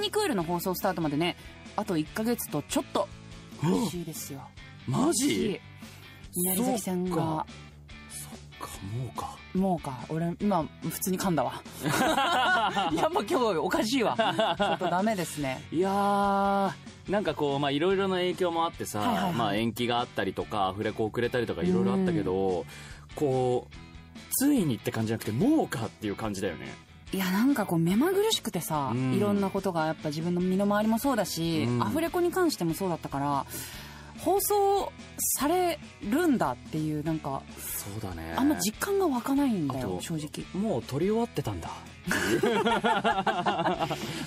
第2クールの放送スタートまでねあと1ヶ月とちょっと。らしいですよ。マジ？稲荷崎さんが。そっか。もうか。もうか。俺今普通に噛んだわ。やっぱ今日おかしいわ。ちょっとダメですね。いやーなんかこうまあいろいろな影響もあってさ、はいはいはい。まあ、延期があったりとかアフレコ遅れたりとかいろいろあったけどこうついにって感じじゃなくてもうかっていう感じだよねいやなんかこう目まぐるしくてさ、うん。いろんなことがやっぱ自分の身の回りもそうだし、うん。アフレコに関してもそうだったから放送されるんだっていうなんかそうだね。あんま実感が湧かないんだよ正直。もう撮り終わってたんだ。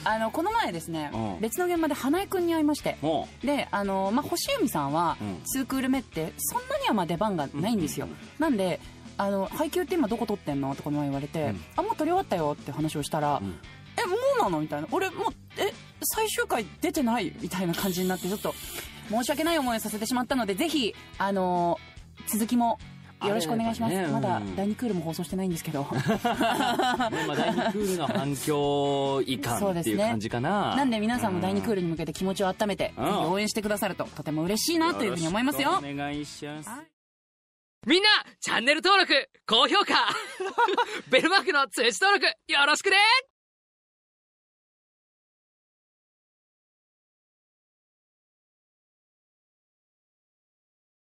あのこの前ですね、うん。別の現場で花江くんに会いましてもであの、まあ、星海さんはうん。2クール目ってそんなにはまあ出番がないんですよ、なんであの配給って今どこ撮ってんの？とかの前言われて、うん。あもう撮り終わったよって話をしたら、うん。えもうなの？みたいな。俺もうえ最終回出てないみたいな感じになってちょっと申し訳ない思いをさせてしまったのでぜひあの続きもよろしくお願いします、あれだよね。まだうん第2クールも放送してないんですけど。ねまあ、第2クールの反響いかんっていう感じかな。なんで皆さんも第2クールに向けて気持ちを温めて、うん応援してくださるととても嬉しいなというふうに思いますよ。お願いしますみんな、チャンネル登録、高評価、ベルマークの通知登録、よろしくね